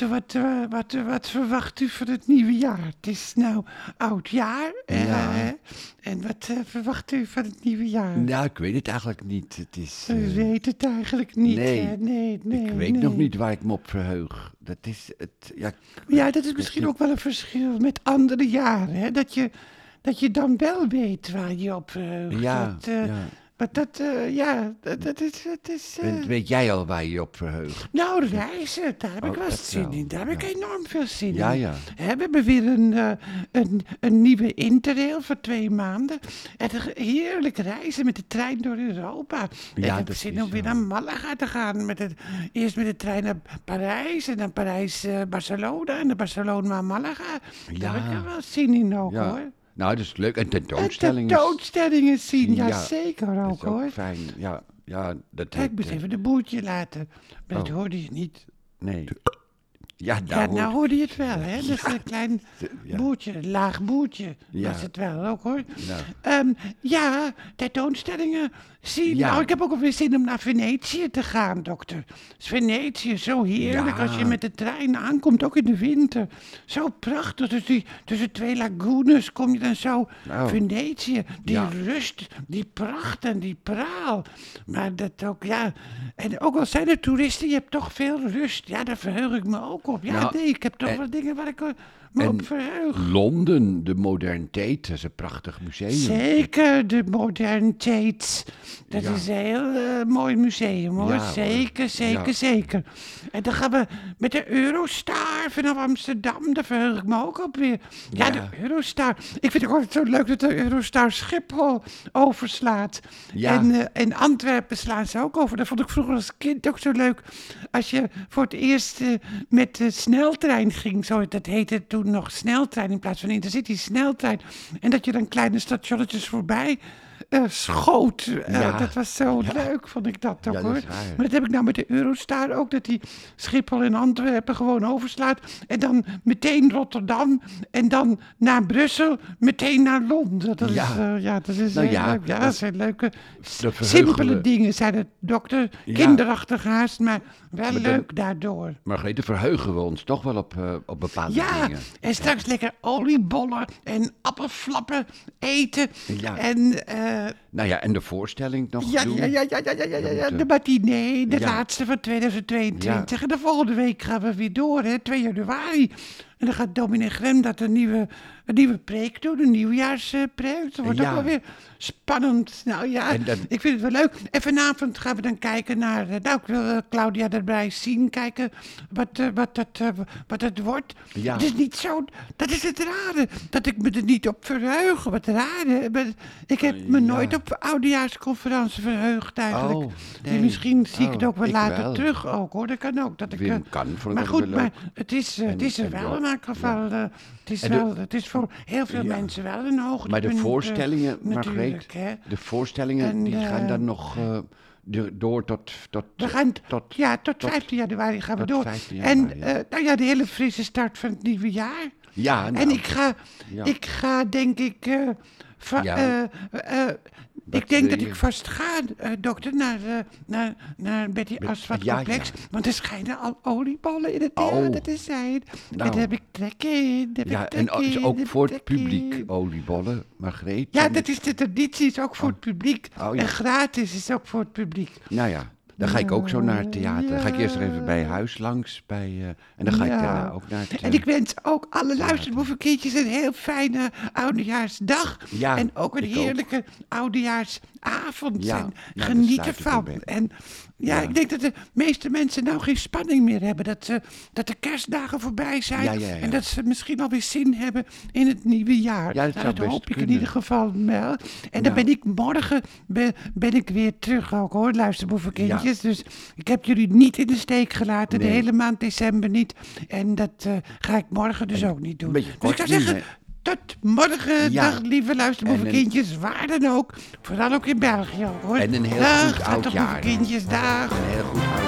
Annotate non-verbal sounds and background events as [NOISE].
dokter, wat, eh, wat, eh, wat verwacht u van het nieuwe jaar? Het is nou oud jaar. Ja. hè? en wat eh, verwacht u van het nieuwe jaar? Nou, ik weet het eigenlijk niet. Het is... U weet het eigenlijk niet. nee, hè? nee, nee. ik weet nee. nog niet waar ik me op verheug. Dat is het... Ja, Ja, dat is misschien ook wel een verschil met andere jaren. Hè? Dat, je, dat je dan wel weet waar je op verheugt. ja. Maar dat, eh, ja, dat, dat is... Dat is eh, En Weet jij al waar je je op verheugt? Nou, reizen, daar heb ik Oh, wel zin in. Daar heb ik enorm veel zin Ja, in. ja. Hè, we hebben weer een, eh, een, een nieuwe interrail voor twee maanden. En heerlijk reizen met de trein door Europa. En Ja, ik heb zin om weer naar Malaga te gaan. Met het, eerst met de trein naar Parijs en dan Parijs-Barcelona en dan Barcelona-Malaga. Daar heb ik er wel zin in ook hoor. Nou, dat is leuk. En En tentoonstellingen. tentoonstellingen zien, ja, Ja, zeker Dat ook hoor. fijn. Ja, ja dat Kijk, ik moest eh, even de boertje laten. Maar dat Oh. hoorde je niet. Nee. Ja, Ja, nou, hoor- hoorde je het wel, hè? Dat is een [LAUGHS] klein ja. boertje, een laag boertje. Ja. Dat is het wel ook, hoor. Nou. Ehm, ja, tentoonstellingen zien. Ja. Nou, ik heb ook alweer zin om naar Venetië te gaan, dokter. Is Venetië zo heerlijk Ja. als je met de trein aankomt, ook in de winter. Zo prachtig. Dus die, tussen twee lagunes kom je dan zo Nou. Venetië. Die Ja. rust, die pracht en die praal. Maar dat ook, ja. En ook al zijn er toeristen, je hebt toch veel rust. Ja, daar verheug ik me ook op. Ja, Nou, nee, ik heb toch en- wel dingen waar ik eh, me op verheug. Londen, de moderniteit, dat is een prachtig museum. Zeker, de Modern Tates. Dat Ja. is een heel eh, mooi museum hoor. Ja, hoor. zeker, zeker, Ja. zeker. En dan gaan we met de Eurostar vanaf Amsterdam. Daar verheug ik me ook op weer. Ja, de Eurostar. Ik vind het ook altijd zo leuk dat de Eurostar Schiphol overslaat. Ja. En, en Antwerpen slaan ze ook over. Dat vond ik vroeger als kind ook zo leuk. Als je voor het eerst eh, met de sneltrein ging. Zo, dat heette toen nog sneltrein in plaats van intercity sneltrein. En dat je dan kleine stationnetjes voorbij eh, schoot. Eh, Ja. Dat was zo leuk, vond ik dat ook Ja, dat hoor. Maar dat heb ik nou met de Eurostar ook. Dat die Schiphol en Antwerpen gewoon overslaat. En dan meteen Rotterdam. En dan naar Brussel. Meteen naar Londen. Dat is, ja, dat is Nou heel ja, leuk. Ja, dat- dat zijn leuke, simpele dingen zijn het, dokter. Kinderachtig haast, maar wel maar leuk daardoor. Maar Margrethe, verheugen we ons toch wel op, eh, op bepaalde dingen. Ja, en straks lekker oliebollen en appelflappen eten. Ja. En, uh, nou ja, en de voorstelling nog ja, doen. Ja, ja, ja, ja, ja, ja, ja, de eh, matinee, de laatste van 2022. En de volgende week gaan we weer door, hè, 2 januari. En dan gaat dominee Grem dat een nieuwe, een nieuwe preek doen, een nieuwjaarspreek. Dat wordt Ja. ook wel weer spannend. Nou ja, dan- ik vind het wel leuk. En vanavond gaan we dan kijken naar, eh, nou ik wil eh, Claudia erbij zien, kijken wat, eh, wat, eh, wat het wordt. Ja. Het is niet zo, dat is het rare, dat ik me er niet op verheug. Wat rare. Maar Ik heb me Ja. nooit op oudejaarsconferentie verheugd eigenlijk. Oh, Nee, nee. misschien zie ik het Oh, ook wel later wel. terug ook hoor. Dat kan ook. Dat ik, Wim kan, ik maar goed, maar het is, het is er wel Rob, eh, het, is En de- wel, het is voor heel veel Ja. mensen wel een hoogtepunt. Maar de eh, voorstellingen, natuurlijk, Margreet, hè. de voorstellingen En, die gaan dan nog eh, de- door tot, tot, We gaan, tot ja, tot, tot- 15 januari gaan we door. 15 en ja. nou ja, de hele frisse start van het nieuwe jaar. Ja, nou, en ik ga, ja. ik ga denk ik, va- Ja. eh, eh, Wat ik denk dat ik vast ga, eh, dokter, naar, eh, naar, naar Betty ja, Complex. ja. Want er schijnen al oliebollen in het Oh. theater te zijn. Nou. daar heb ik trek in. heb ja, ik trek en is ook voor het publiek in. oliebollen, Margreet. Ja, dat is de traditie, is ook voor het publiek. Oh. En gratis is ook voor het publiek. Nou ja, dan ga ik ook zo naar het theater. Dan ga ik eerst nog even bij huis langs. Bij, eh, en dan ga ik Ja. daarna ook naar het... En ik wens ook alle luisterboevenkindjes een heel fijne oudejaarsdag. Ja, en ook een ook. heerlijke oudejaarsavond. Ja, en nou, daar geniet ervan. En ja, ik denk dat de meeste mensen nou geen spanning meer hebben. Dat, ze, dat de kerstdagen voorbij zijn. Ja, ja, ja. En dat ze misschien alweer zin hebben in het nieuwe jaar. Ja, dat Nou, hoop ik in ieder geval wel. En dan ben ik morgen ben, ben ik weer terug ook hoor, luisterboevenkindjes. Dus ik heb jullie niet in de steek gelaten. De hele maand december niet. En dat eh, ga ik morgen dus ook niet doen. een beetje Dus ik zou zeggen, tot morgen, Ja. dag lieve luisterboevenkindjes, waar dan ook. Vooral ook in België hoor. En een heel dag, goed oudjaar. kindjes, dag. Een heel goed oudjaar.